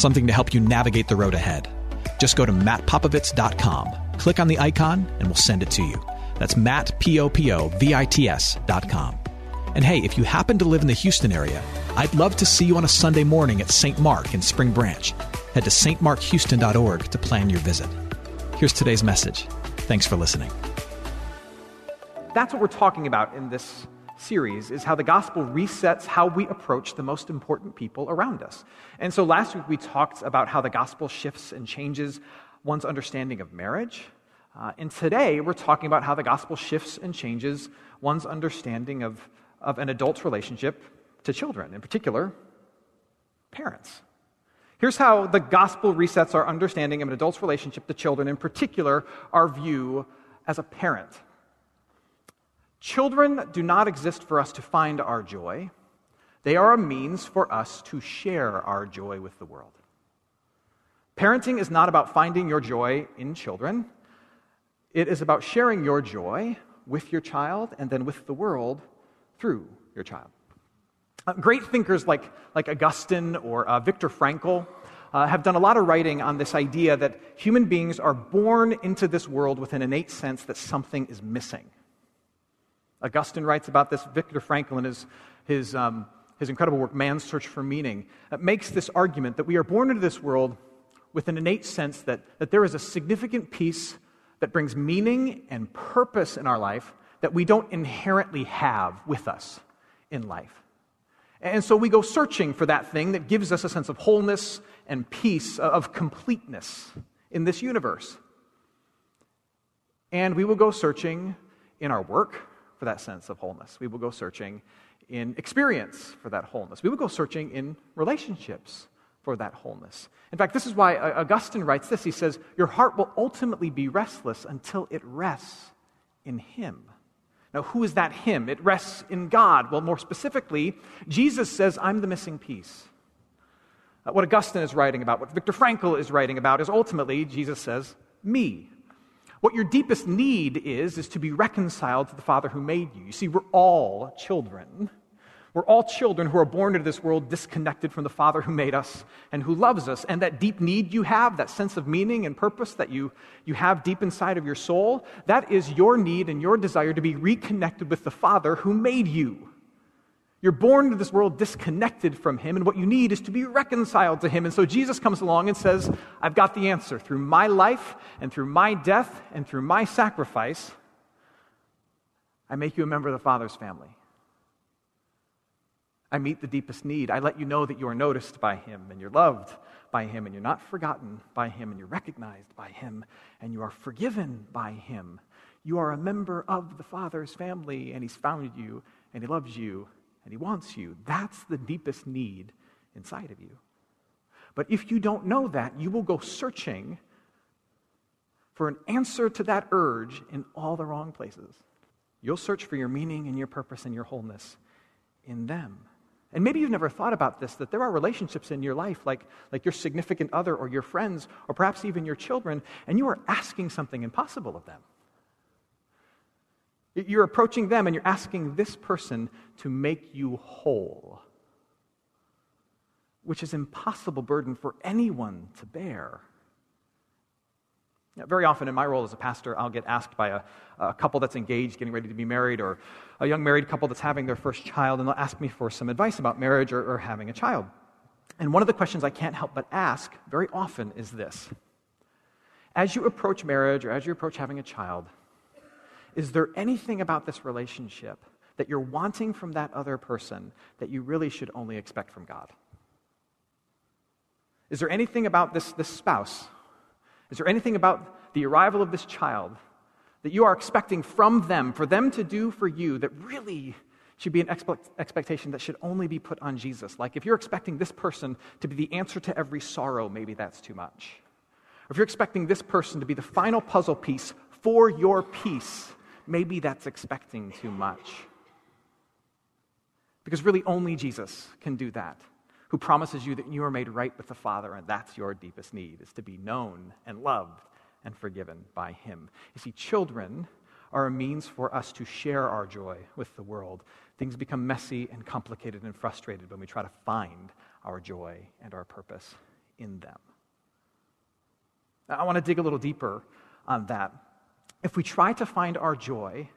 something to help you navigate the road ahead. Just go to mattpopovits.com, click on the icon, and we'll send it to you. That's Matt, P-O-P-O-V-I-T-S dot com. And hey, if you happen to live in the Houston area, I'd love to see you on a Sunday morning at St. Mark in Spring Branch. Head to stmarkhouston.org to plan your visit. Here's today's message. Thanks for listening. That's what we're talking about in this series is how the gospel resets how we approach the most important people around us. And so last week we talked about how the gospel shifts and changes one's understanding of marriage. Uh, and today we're talking about how the gospel shifts and changes one's understanding of, of an adult's relationship to children, in particular, parents. Here's how the gospel resets our understanding of an adult's relationship to children, in particular, our view as a parent. Children do not exist for us to find our joy, they are a means for us to share our joy with the world. Parenting is not about finding your joy in children, it is about sharing your joy with your child and then with the world through your child. Uh, great thinkers like, like Augustine or uh, Viktor Frankl uh, have done a lot of writing on this idea that human beings are born into this world with an innate sense that something is missing. Augustine writes about this. Viktor Frankl, in his, his, um, his incredible work, Man's Search for Meaning, uh, makes this argument that we are born into this world with an innate sense that, that there is a significant piece that brings meaning and purpose in our life that we don't inherently have with us in life. And so we go searching for that thing that gives us a sense of wholeness and peace, of completeness in this universe. And we will go searching in our work for that sense of wholeness. We will go searching in experience for that wholeness. We will go searching in relationships for that wholeness. In fact, this is why Augustine writes this. He says, Your heart will ultimately be restless until it rests in Him. Now, who is that Him? It rests in God. Well, more specifically, Jesus says, I'm the missing piece. Uh, what Augustine is writing about, what Viktor Frankl is writing about, is ultimately, Jesus says, me. What your deepest need is, is to be reconciled to the Father who made you. You see, we're all children we're all children who are born into this world disconnected from the Father who made us and who loves us. And that deep need you have, that sense of meaning and purpose that you, you have deep inside of your soul, that is your need and your desire to be reconnected with the Father who made you. You're born into this world disconnected from Him, and what you need is to be reconciled to Him. And so Jesus comes along and says, I've got the answer. Through my life and through my death and through my sacrifice, I make you a member of the Father's family. I meet the deepest need. I let you know that you are noticed by Him and you're loved by Him and you're not forgotten by Him and you're recognized by Him and you are forgiven by Him. You are a member of the Father's family and He's found you and He loves you and He wants you. That's the deepest need inside of you. But if you don't know that, you will go searching for an answer to that urge in all the wrong places. You'll search for your meaning and your purpose and your wholeness in them. And maybe you've never thought about this that there are relationships in your life, like, like your significant other or your friends, or perhaps even your children, and you are asking something impossible of them. You're approaching them and you're asking this person to make you whole, which is impossible burden for anyone to bear. Very often in my role as a pastor, I'll get asked by a, a, couple that's engaged, getting ready to be married, or a young married couple that's having their first child, and they'll ask me for some advice about marriage or, or having a child. And one of the questions I can't help but ask very often is this As you approach marriage or as you approach having a child, is there anything about this relationship that you're wanting from that other person that you really should only expect from God? Is there anything about this, this spouse? Is there anything about the arrival of this child that you are expecting from them, for them to do for you, that really should be an expectation that should only be put on Jesus? Like if you're expecting this person to be the answer to every sorrow, maybe that's too much. If you're expecting this person to be the final puzzle piece for your peace, maybe that's expecting too much. Because really, only Jesus can do that who promises you that you are made right with the Father, and that's your deepest need, is to be known and loved and forgiven by Him. You see, children are a means for us to share our joy with the world. Things become messy and complicated and frustrated when we try to find our joy and our purpose in them. Now, I want to dig a little deeper on that. If we try to find our joy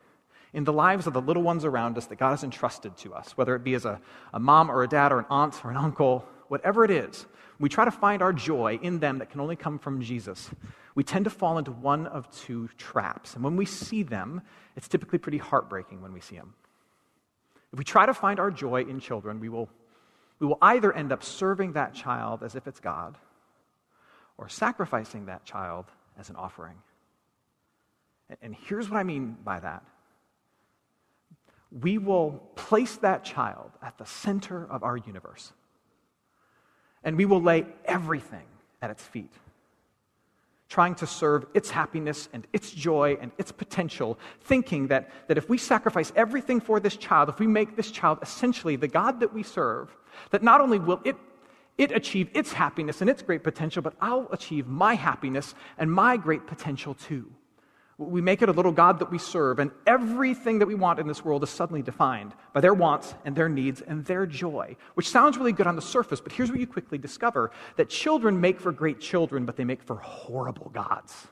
in the lives of the little ones around us that God has entrusted to us, whether it be as a, a mom or a dad or an aunt or an uncle, whatever it is, we try to find our joy in them that can only come from Jesus. We tend to fall into one of two traps. And when we see them, it's typically pretty heartbreaking when we see them. If we try to find our joy in children, we will, we will either end up serving that child as if it's God or sacrificing that child as an offering. And, here's what I mean by that we will place that child at the center of our universe. And we will lay everything at its feet, trying to serve its happiness and its joy and its potential, thinking that, that if we sacrifice everything for this child, if we make this child essentially the God that we serve, that not only will it, it achieve its happiness and its great potential, but I'll achieve my happiness and my great potential too. We make it a little God that we serve, and everything that we want in this world is suddenly defined by their wants and their needs and their joy, which sounds really good on the surface, but here's what you quickly discover that children make for great children, but they make for horrible gods.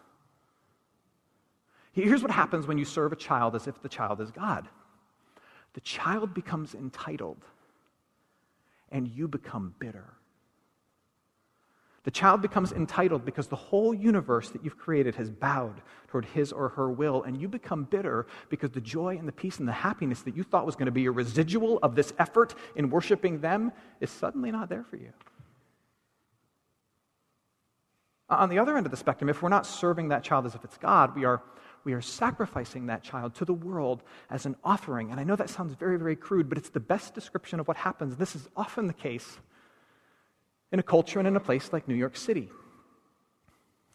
Here's what happens when you serve a child as if the child is God the child becomes entitled, and you become bitter. The child becomes entitled because the whole universe that you've created has bowed toward his or her will, and you become bitter because the joy and the peace and the happiness that you thought was going to be a residual of this effort in worshiping them is suddenly not there for you. On the other end of the spectrum, if we're not serving that child as if it's God, we are, we are sacrificing that child to the world as an offering. And I know that sounds very, very crude, but it's the best description of what happens. This is often the case in a culture and in a place like New York City.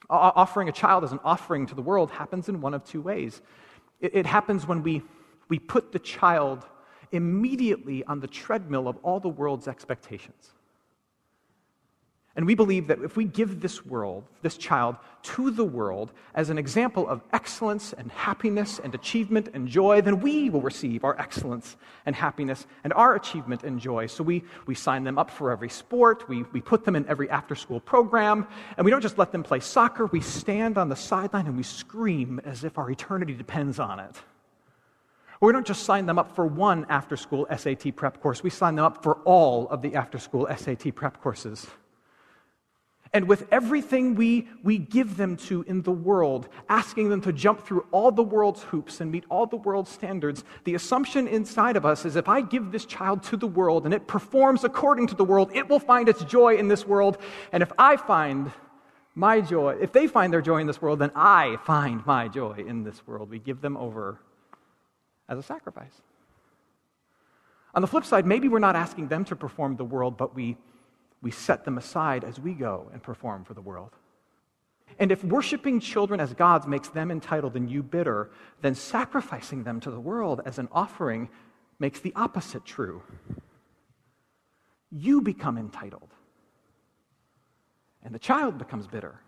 Offering a child as an offering to the world happens in one of two ways. It happens when we, we put the child immediately on the treadmill of all the world's expectations. And we believe that if we give this world, this child, to the world as an example of excellence and happiness and achievement and joy, then we will receive our excellence and happiness and our achievement and joy. So we, we sign them up for every sport, we, we put them in every after school program, and we don't just let them play soccer, we stand on the sideline and we scream as if our eternity depends on it. we don't just sign them up for one after school SAT prep course, we sign them up for all of the after school SAT prep courses and with everything we, we give them to in the world, asking them to jump through all the world's hoops and meet all the world's standards, the assumption inside of us is if I give this child to the world and it performs according to the world, it will find its joy in this world. And if I find my joy, if they find their joy in this world, then I find my joy in this world. We give them over as a sacrifice. On the flip side, maybe we're not asking them to perform the world, but we we set them aside as we go and perform for the world. And if worshiping children as gods makes them entitled and you bitter, then sacrificing them to the world as an offering makes the opposite true. You become entitled, and the child becomes bitter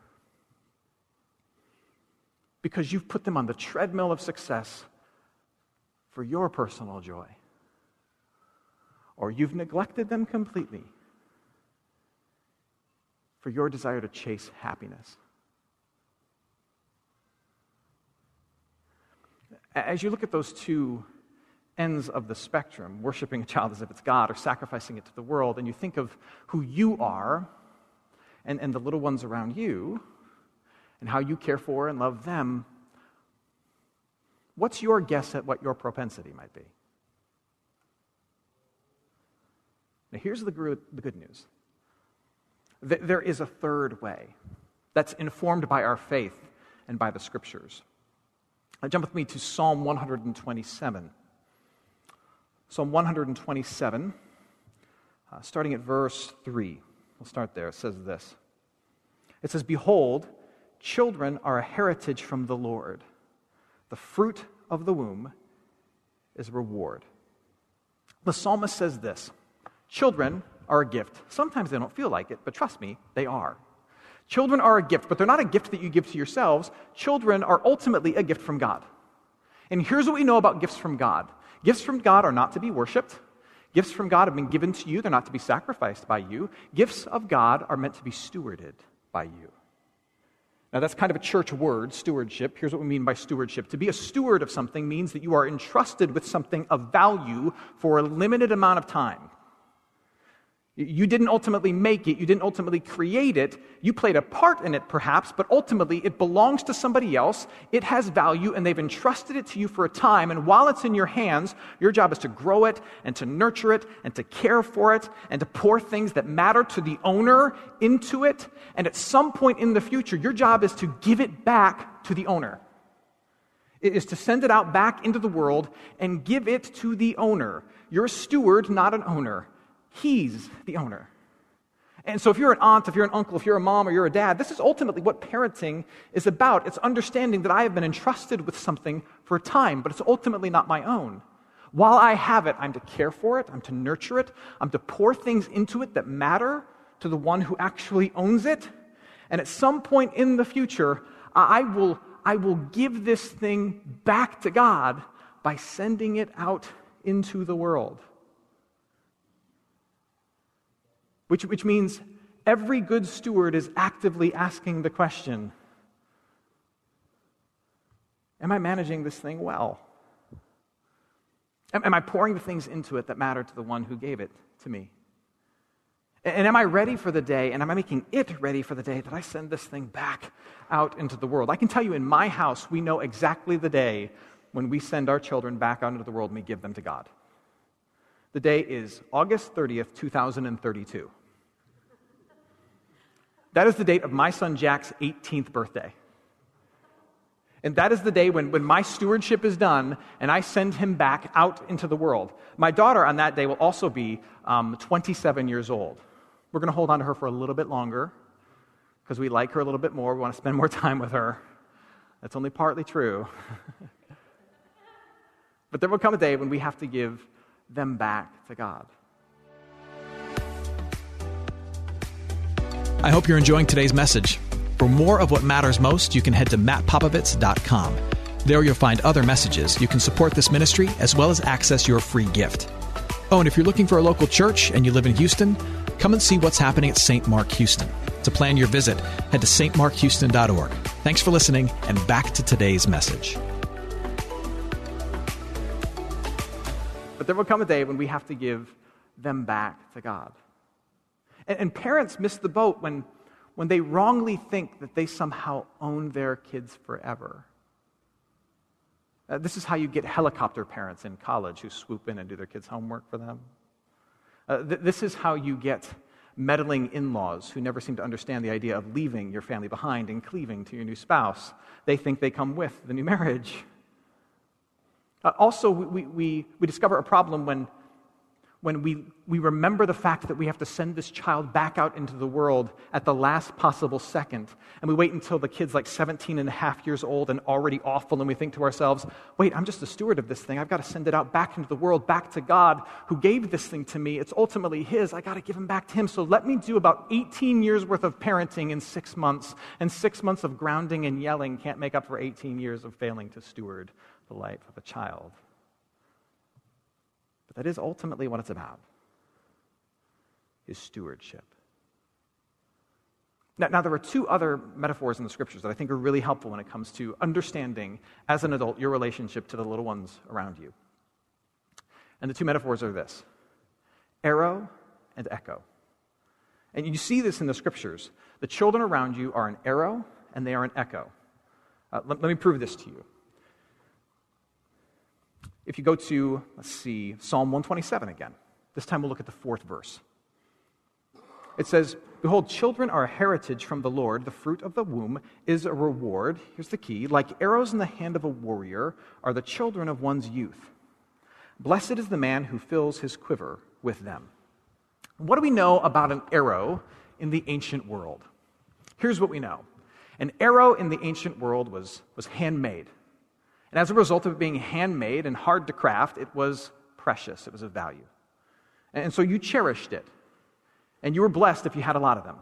because you've put them on the treadmill of success for your personal joy, or you've neglected them completely for your desire to chase happiness. As you look at those two ends of the spectrum, worshiping a child as if it's God or sacrificing it to the world, and you think of who you are and, and the little ones around you and how you care for and love them, What's your guess at what your propensity might be? Now, here's the the good news there is a third way that's informed by our faith and by the scriptures. Uh, jump with me to Psalm 127. Psalm 127, uh, starting at verse 3. We'll start there. It says this It says, Behold, children are a heritage from the Lord, the fruit of the womb is a reward. The psalmist says this Children are a gift. Sometimes they don't feel like it, but trust me, they are. Children are a gift, but they're not a gift that you give to yourselves. Children are ultimately a gift from God. And here's what we know about gifts from God gifts from God are not to be worshiped. Gifts from God have been given to you, they're not to be sacrificed by you. Gifts of God are meant to be stewarded by you. Now, that's kind of a church word, stewardship. Here's what we mean by stewardship. To be a steward of something means that you are entrusted with something of value for a limited amount of time. You didn't ultimately make it, you didn't ultimately create it. You played a part in it, perhaps, but ultimately it belongs to somebody else. It has value, and they've entrusted it to you for a time. And while it's in your hands, your job is to grow it and to nurture it and to care for it and to pour things that matter to the owner into it. And at some point in the future, your job is to give it back to the owner. It is to send it out back into the world and give it to the owner. You're a steward, not an owner. He's the owner. And so, if you're an aunt, if you're an uncle, if you're a mom, or you're a dad, this is ultimately what parenting is about. It's understanding that I have been entrusted with something for a time, but it's ultimately not my own. While I have it, I'm to care for it, I'm to nurture it, I'm to pour things into it that matter to the one who actually owns it. And at some point in the future, I will, I will give this thing back to God by sending it out into the world. Which, which means every good steward is actively asking the question Am I managing this thing well? Am, am I pouring the things into it that matter to the one who gave it to me? And am I ready for the day, and am I making it ready for the day that I send this thing back out into the world? I can tell you in my house, we know exactly the day when we send our children back out into the world and we give them to God. The day is August 30th, 2032. That is the date of my son Jack's 18th birthday. And that is the day when, when my stewardship is done and I send him back out into the world. My daughter on that day will also be um, 27 years old. We're going to hold on to her for a little bit longer because we like her a little bit more. We want to spend more time with her. That's only partly true. but there will come a day when we have to give them back to God. I hope you're enjoying today's message. For more of what matters most, you can head to mattpopovits.com. There you'll find other messages. You can support this ministry as well as access your free gift. Oh, and if you're looking for a local church and you live in Houston, come and see what's happening at St. Mark Houston. To plan your visit, head to stmarkhouston.org. Thanks for listening, and back to today's message. But there will come a day when we have to give them back to God. And, and parents miss the boat when, when they wrongly think that they somehow own their kids forever. Uh, this is how you get helicopter parents in college who swoop in and do their kids' homework for them. Uh, th- this is how you get meddling in laws who never seem to understand the idea of leaving your family behind and cleaving to your new spouse. They think they come with the new marriage. Uh, also, we, we, we discover a problem when when we, we remember the fact that we have to send this child back out into the world at the last possible second, and we wait until the kid's like 17 and a half years old and already awful, and we think to ourselves, wait, I'm just a steward of this thing. I've got to send it out back into the world, back to God who gave this thing to me. It's ultimately His. I got to give Him back to Him. So let me do about 18 years worth of parenting in six months, and six months of grounding and yelling can't make up for 18 years of failing to steward the life of a child. That is ultimately what it's about is stewardship. Now, now, there are two other metaphors in the scriptures that I think are really helpful when it comes to understanding, as an adult, your relationship to the little ones around you. And the two metaphors are this arrow and echo. And you see this in the scriptures. The children around you are an arrow and they are an echo. Uh, let, let me prove this to you. If you go to, let's see, Psalm 127 again, this time we'll look at the fourth verse. It says, Behold, children are a heritage from the Lord. The fruit of the womb is a reward. Here's the key like arrows in the hand of a warrior are the children of one's youth. Blessed is the man who fills his quiver with them. What do we know about an arrow in the ancient world? Here's what we know an arrow in the ancient world was, was handmade. And as a result of it being handmade and hard to craft, it was precious, it was of value. And so you cherished it. And you were blessed if you had a lot of them.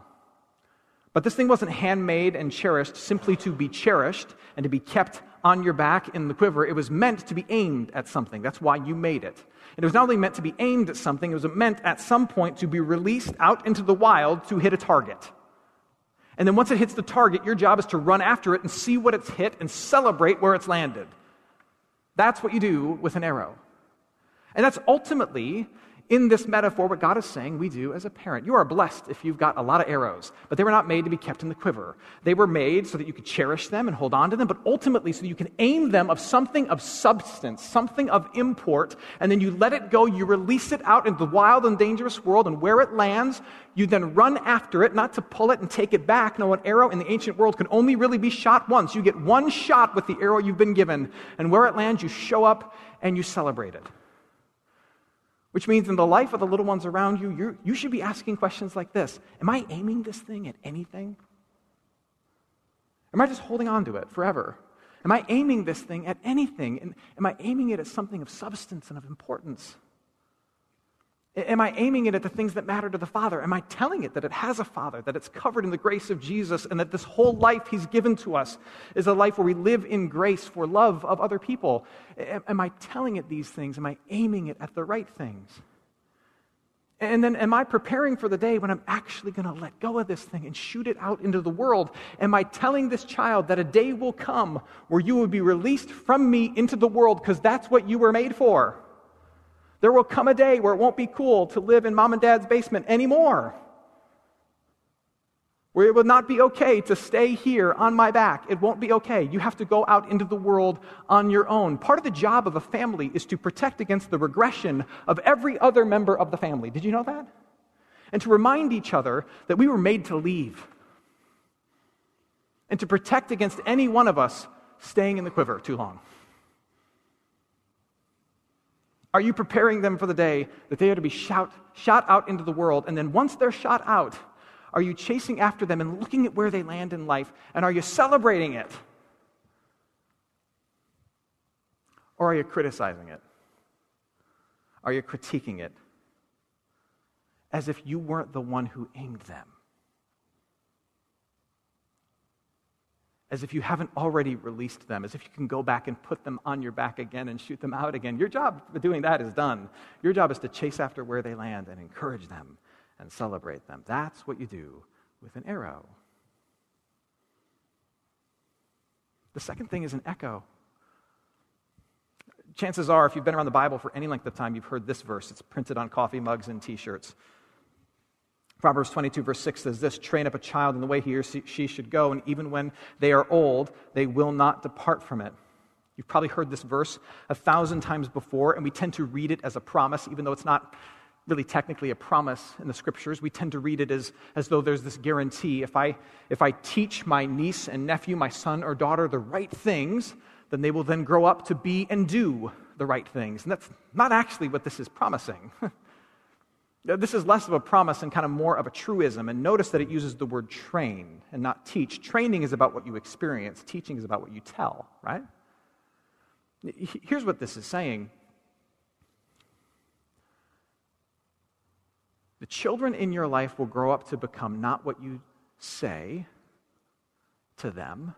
But this thing wasn't handmade and cherished simply to be cherished and to be kept on your back in the quiver. It was meant to be aimed at something. That's why you made it. And it was not only meant to be aimed at something, it was meant at some point to be released out into the wild to hit a target. And then once it hits the target, your job is to run after it and see what it's hit and celebrate where it's landed. That's what you do with an arrow. And that's ultimately in this metaphor, what God is saying we do as a parent. You are blessed if you've got a lot of arrows, but they were not made to be kept in the quiver. They were made so that you could cherish them and hold on to them, but ultimately so that you can aim them of something of substance, something of import, and then you let it go, you release it out into the wild and dangerous world, and where it lands, you then run after it, not to pull it and take it back. No, an arrow in the ancient world can only really be shot once. You get one shot with the arrow you've been given, and where it lands, you show up and you celebrate it. Which means in the life of the little ones around you, you should be asking questions like this Am I aiming this thing at anything? Am I just holding on to it forever? Am I aiming this thing at anything? And am I aiming it at something of substance and of importance? Am I aiming it at the things that matter to the Father? Am I telling it that it has a Father, that it's covered in the grace of Jesus, and that this whole life He's given to us is a life where we live in grace for love of other people? Am I telling it these things? Am I aiming it at the right things? And then, am I preparing for the day when I'm actually going to let go of this thing and shoot it out into the world? Am I telling this child that a day will come where you will be released from me into the world because that's what you were made for? There will come a day where it won't be cool to live in mom and dad's basement anymore. Where it will not be okay to stay here on my back. It won't be okay. You have to go out into the world on your own. Part of the job of a family is to protect against the regression of every other member of the family. Did you know that? And to remind each other that we were made to leave. And to protect against any one of us staying in the quiver too long. Are you preparing them for the day that they are to be shout, shot out into the world? And then once they're shot out, are you chasing after them and looking at where they land in life? And are you celebrating it? Or are you criticizing it? Are you critiquing it? As if you weren't the one who aimed them. As if you haven't already released them, as if you can go back and put them on your back again and shoot them out again. Your job doing that is done. Your job is to chase after where they land and encourage them and celebrate them. That's what you do with an arrow. The second thing is an echo. Chances are, if you've been around the Bible for any length of time, you've heard this verse. It's printed on coffee mugs and t shirts. Proverbs 22, verse 6 says this Train up a child in the way he or she should go, and even when they are old, they will not depart from it. You've probably heard this verse a thousand times before, and we tend to read it as a promise, even though it's not really technically a promise in the scriptures. We tend to read it as, as though there's this guarantee. If I, if I teach my niece and nephew, my son or daughter, the right things, then they will then grow up to be and do the right things. And that's not actually what this is promising. This is less of a promise and kind of more of a truism. And notice that it uses the word train and not teach. Training is about what you experience, teaching is about what you tell, right? Here's what this is saying The children in your life will grow up to become not what you say to them,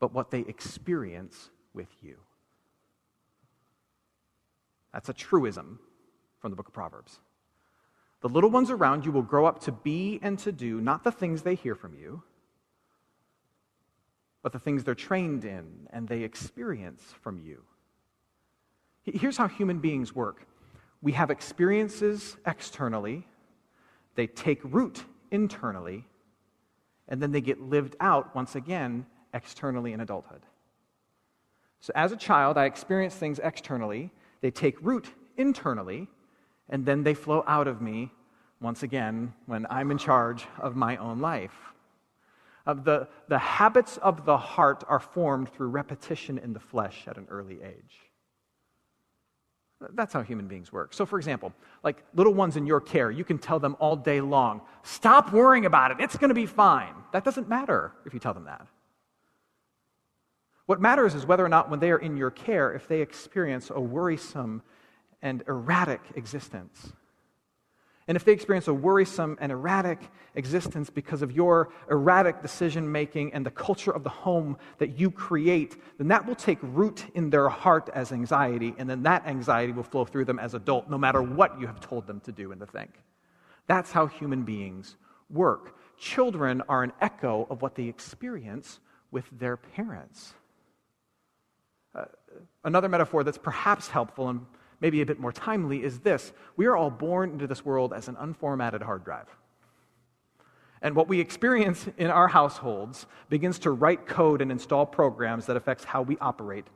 but what they experience with you. That's a truism from the book of Proverbs. The little ones around you will grow up to be and to do not the things they hear from you, but the things they're trained in and they experience from you. Here's how human beings work we have experiences externally, they take root internally, and then they get lived out once again externally in adulthood. So, as a child, I experience things externally, they take root internally, and then they flow out of me once again when I'm in charge of my own life. Uh, the, the habits of the heart are formed through repetition in the flesh at an early age. That's how human beings work. So, for example, like little ones in your care, you can tell them all day long, stop worrying about it, it's going to be fine. That doesn't matter if you tell them that. What matters is whether or not, when they are in your care, if they experience a worrisome and erratic existence. And if they experience a worrisome and erratic existence because of your erratic decision making and the culture of the home that you create, then that will take root in their heart as anxiety, and then that anxiety will flow through them as adult, no matter what you have told them to do and to think. That's how human beings work. Children are an echo of what they experience with their parents. Uh, another metaphor that's perhaps helpful and maybe a bit more timely is this we are all born into this world as an unformatted hard drive. And what we experience in our households begins to write code and install programs that affects how we operate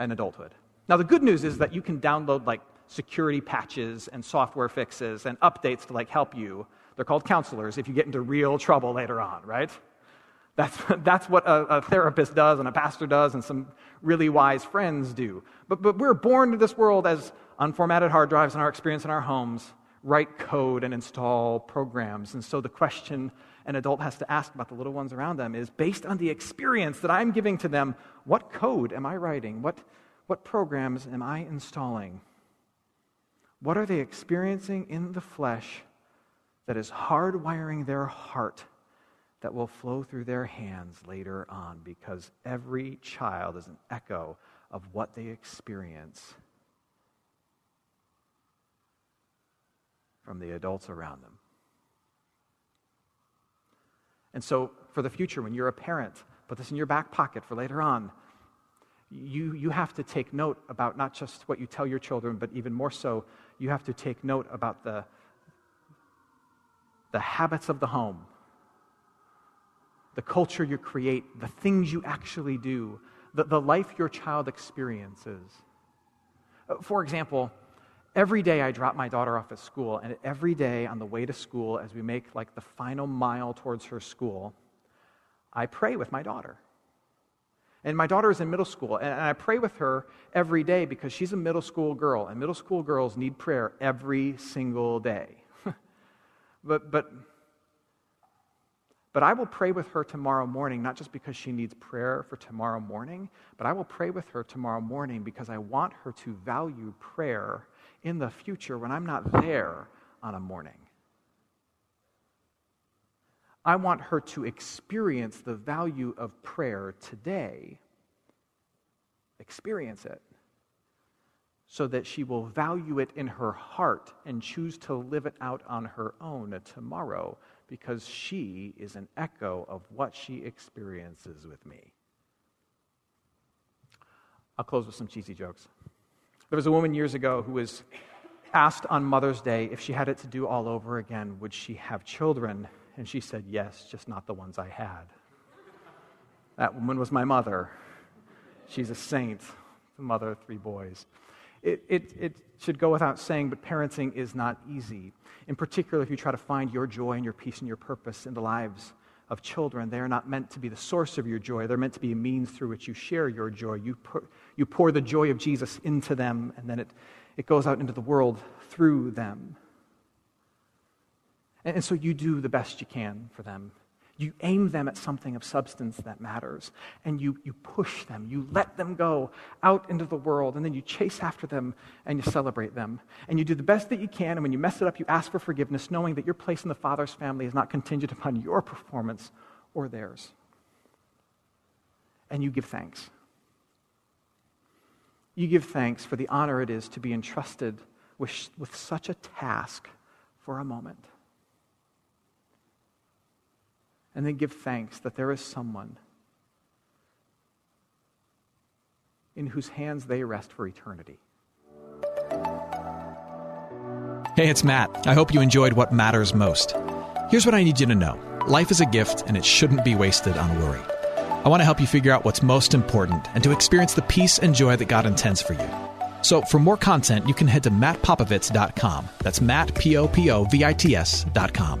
in adulthood. Now, the good news is that you can download like security patches and software fixes and updates to like help you. They're called counselors if you get into real trouble later on, right? That's, that's what a, a, therapist does and a pastor does and some really wise friends do. But, but we're born to this world as unformatted hard drives in our experience in our homes, write code and install programs. And so the question an adult has to ask about the little ones around them is based on the experience that I'm giving to them, what code am I writing? What, what programs am I installing? What are they experiencing in the flesh that is hardwiring their heart that will flow through their hands later on? Because every child is an echo of what they experience from the adults around them. And so, for the future, when you're a parent, put this in your back pocket for later on. You, you have to take note about not just what you tell your children, but even more so, you have to take note about the, the habits of the home, the culture you create, the things you actually do, the, the life your child experiences. Uh, for example, every day I drop my daughter off at school, and every day on the way to school, as we make like the final mile towards her school, I pray with my daughter. And my daughter is in middle school, and I pray with her every day because she's a middle school girl, and middle school girls need prayer every single day. but, but, but I will pray with her tomorrow morning, not just because she needs prayer for tomorrow morning, but I will pray with her tomorrow morning because I want her to value prayer in the future when I'm not there on a morning. I want her to experience the value of prayer today, experience it, so that she will value it in her heart and choose to live it out on her own tomorrow because she is an echo of what she experiences with me. I'll close with some cheesy jokes. There was a woman years ago who was asked on Mother's Day if she had it to do all over again, would she have children? And she said, Yes, just not the ones I had. That woman was my mother. She's a saint, the mother of three boys. It, it, it should go without saying, but parenting is not easy. In particular, if you try to find your joy and your peace and your purpose in the lives of children. They are not meant to be the source of your joy. They're meant to be a means through which you share your joy. You pour, you pour the joy of Jesus into them, and then it, it goes out into the world through them. And, and so you do the best you can for them. You aim them at something of substance that matters, and you, you push them. You let them go out into the world, and then you chase after them and you celebrate them. And you do the best that you can, and when you mess it up, you ask for forgiveness, knowing that your place in the Father's family is not contingent upon your performance or theirs. And you give thanks. You give thanks for the honor it is to be entrusted with, with such a task for a moment and then give thanks that there is someone in whose hands they rest for eternity. Hey, it's Matt. I hope you enjoyed what matters most. Here's what I need you to know life is a gift, and it shouldn't be wasted on worry. I want to help you figure out what's most important and to experience the peace and joy that God intends for you. So, for more content, you can head to mattpopovits.com. That's Matt, P O P O V I T S.com.